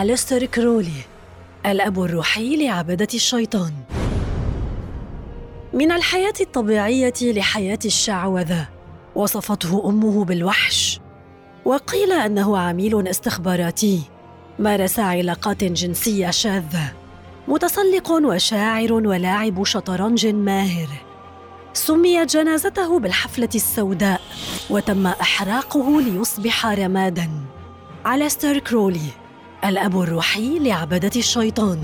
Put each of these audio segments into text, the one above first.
أليستر كرولي الأب الروحي لعبدة الشيطان. من الحياة الطبيعية لحياة الشعوذة وصفته أمه بالوحش. وقيل أنه عميل استخباراتي مارس علاقات جنسية شاذة متسلق وشاعر ولاعب شطرنج ماهر. سميت جنازته بالحفلة السوداء وتم إحراقه ليصبح رماداً. أليستر كرولي الأب الروحي لعبدة الشيطان.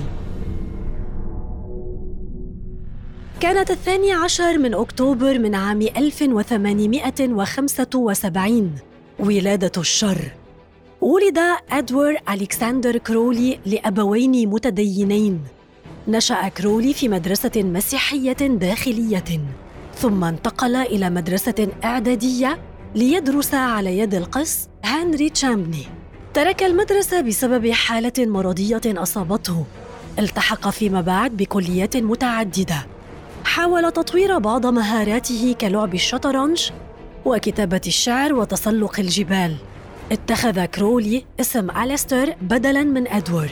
كانت الثاني عشر من أكتوبر من عام 1875 ولادة الشر. ولد إدوارد ألكسندر كرولي لأبوين متدينين. نشأ كرولي في مدرسة مسيحية داخلية ثم انتقل إلى مدرسة إعدادية ليدرس على يد القس هنري تشامبني. ترك المدرسة بسبب حالة مرضية أصابته. التحق فيما بعد بكليات متعددة. حاول تطوير بعض مهاراته كلعب الشطرنج وكتابة الشعر وتسلق الجبال. اتخذ كرولي اسم أليستر بدلاً من أدوارد.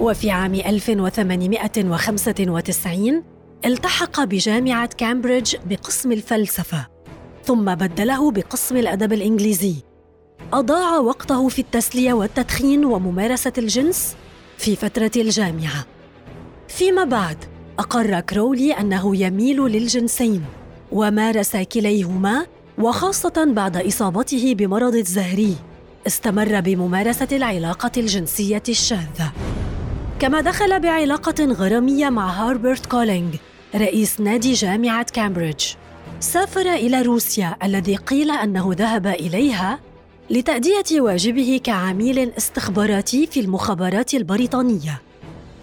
وفي عام 1895 التحق بجامعة كامبريدج بقسم الفلسفة ثم بدله بقسم الأدب الإنجليزي. أضاع وقته في التسلية والتدخين وممارسة الجنس في فترة الجامعة. فيما بعد أقر كرولي أنه يميل للجنسين ومارس كليهما وخاصة بعد إصابته بمرض الزهري استمر بممارسة العلاقة الجنسية الشاذة. كما دخل بعلاقة غرامية مع هربرت بوليت رئيس نادي جامعة كامبريدج. سافر إلى روسيا الذي قيل أنه ذهب إليها لتأدية واجبه كعميل استخباراتي في المخابرات البريطانية.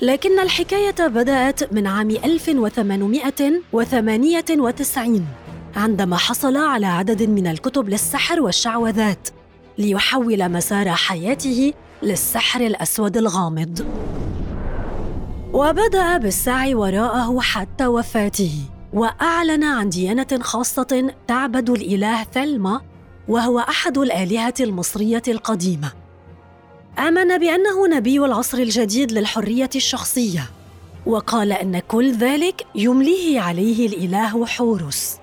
لكن الحكاية بدأت من عام 1898 عندما حصل على عدد من الكتب للسحر والشعوذات ليحول مسار حياته للسحر الأسود الغامض. وبدأ بالسعي وراءه حتى وفاته وأعلن عن ديانة خاصة تعبد الإله ثلما وهو أحد الآلهة المصرية القديمة. آمن بأنه نبي العصر الجديد للحرية الشخصية وقال أن كل ذلك يمليه عليه الإله حورس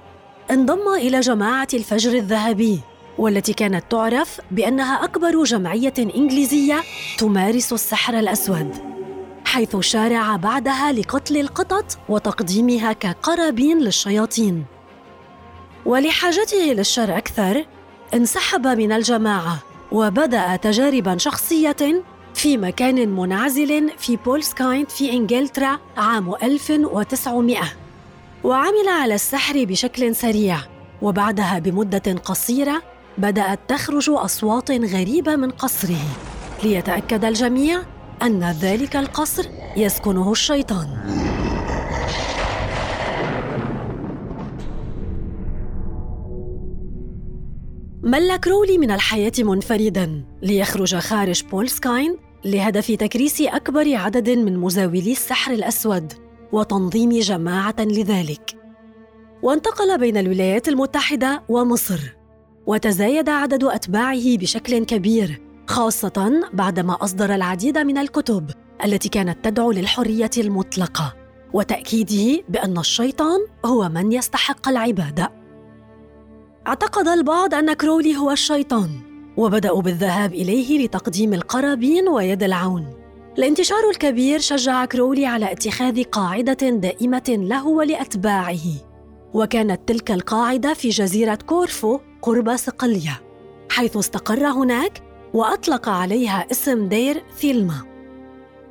انضم إلى جماعة الفجر الذهبي والتي كانت تعرف بأنها أكبر جمعية إنجليزية تمارس السحر الأسود حيث شارع بعدها لقتل القطط وتقديمها كقرابين للشياطين. ولحاجته للشر أكثر انسحب من الجماعة وبدأ تجاربا شخصية في مكان منعزل في بولسكاينت في إنجلترا عام 1900 وعمل على السحر بشكل سريع. وبعدها بمدة قصيرة بدأت تخرج أصوات غريبة من قصره. ليتأكد الجميع أن ذلك القصر يسكنه الشيطان. مل كرولي من الحياة منفردا؟ ليخرج خارج بولسكاين؟ لهدف تكريس أكبر عدد من مزاولي السحر الأسود؟ وتنظيم جماعة لذلك. وانتقل بين الولايات المتحدة ومصر. وتزايد عدد أتباعه بشكل كبير خاصة بعدما أصدر العديد من الكتب التي كانت تدعو للحرية المطلقة. وتأكيده بأن الشيطان هو من يستحق العبادة. اعتقد البعض أن كرولي هو الشيطان وبدأوا بالذهاب إليه لتقديم القرابين ويد العون. الانتشار الكبير شجع كرولي على اتخاذ قاعدة دائمة له ولأتباعه وكانت تلك القاعدة في جزيرة كورفو قرب صقلية حيث استقر هناك وأطلق عليها اسم دير ثيلما.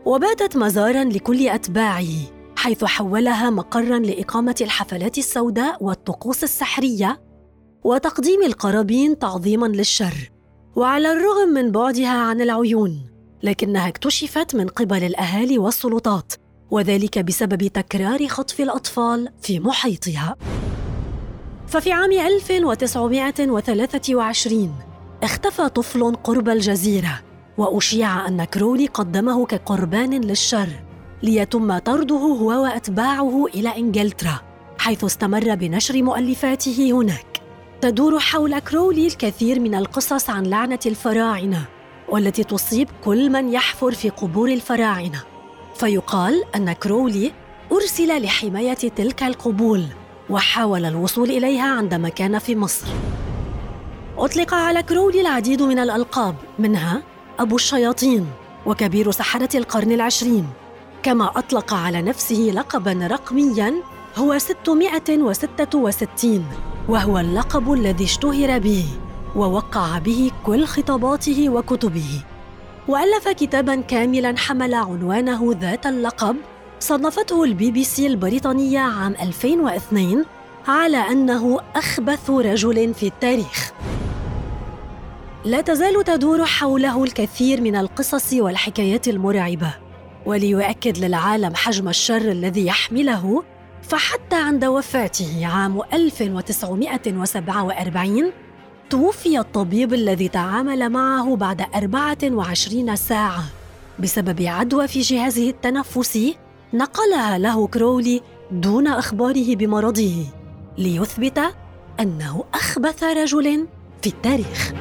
وباتت مزارا لكل أتباعه حيث حولها مقرا لإقامة الحفلات السوداء والطقوس السحرية وتقديم القرابين تعظيما للشر وعلى الرغم من بعدها عن العيون لكنها اكتشفت من قبل الأهالي والسلطات وذلك بسبب تكرار خطف الأطفال في محيطها. ففي عام 1923 اختفى طفل قرب الجزيرة وأشيع أن كرولي قدمه كقربان للشر ليتم طرده هو وأتباعه إلى إنجلترا حيث استمر بنشر مؤلفاته هناك. تدور حول كرولي الكثير من القصص عن لعنة الفراعنة والتي تصيب كل من يحفر في قبور الفراعنة. فيقال أن كرولي أرسل لحماية تلك القبول وحاول الوصول إليها عندما كان في مصر. أطلق على كرولي العديد من الألقاب منها أبو الشياطين وكبير سحرة القرن العشرين. كما أطلق على نفسه لقباً رقمياً هو 666 وهو اللقب الذي اشتهر به ووقع به كل خطاباته وكتبه. وألف كتابا كاملا حمل عنوانه ذات اللقب صنفته البي بي سي البريطانية عام 2002 على أنه أخبث رجل في التاريخ. لا تزال تدور حوله الكثير من القصص والحكايات المرعبة وليؤكد للعالم حجم الشر الذي يحمله فحتى عند وفاته عام 1947 توفي الطبيب الذي تعامل معه بعد 24 ساعة. بسبب عدوى في جهازه التنفسي نقلها له كرولي دون إخباره بمرضه ليثبت أنه أخبث رجل في التاريخ.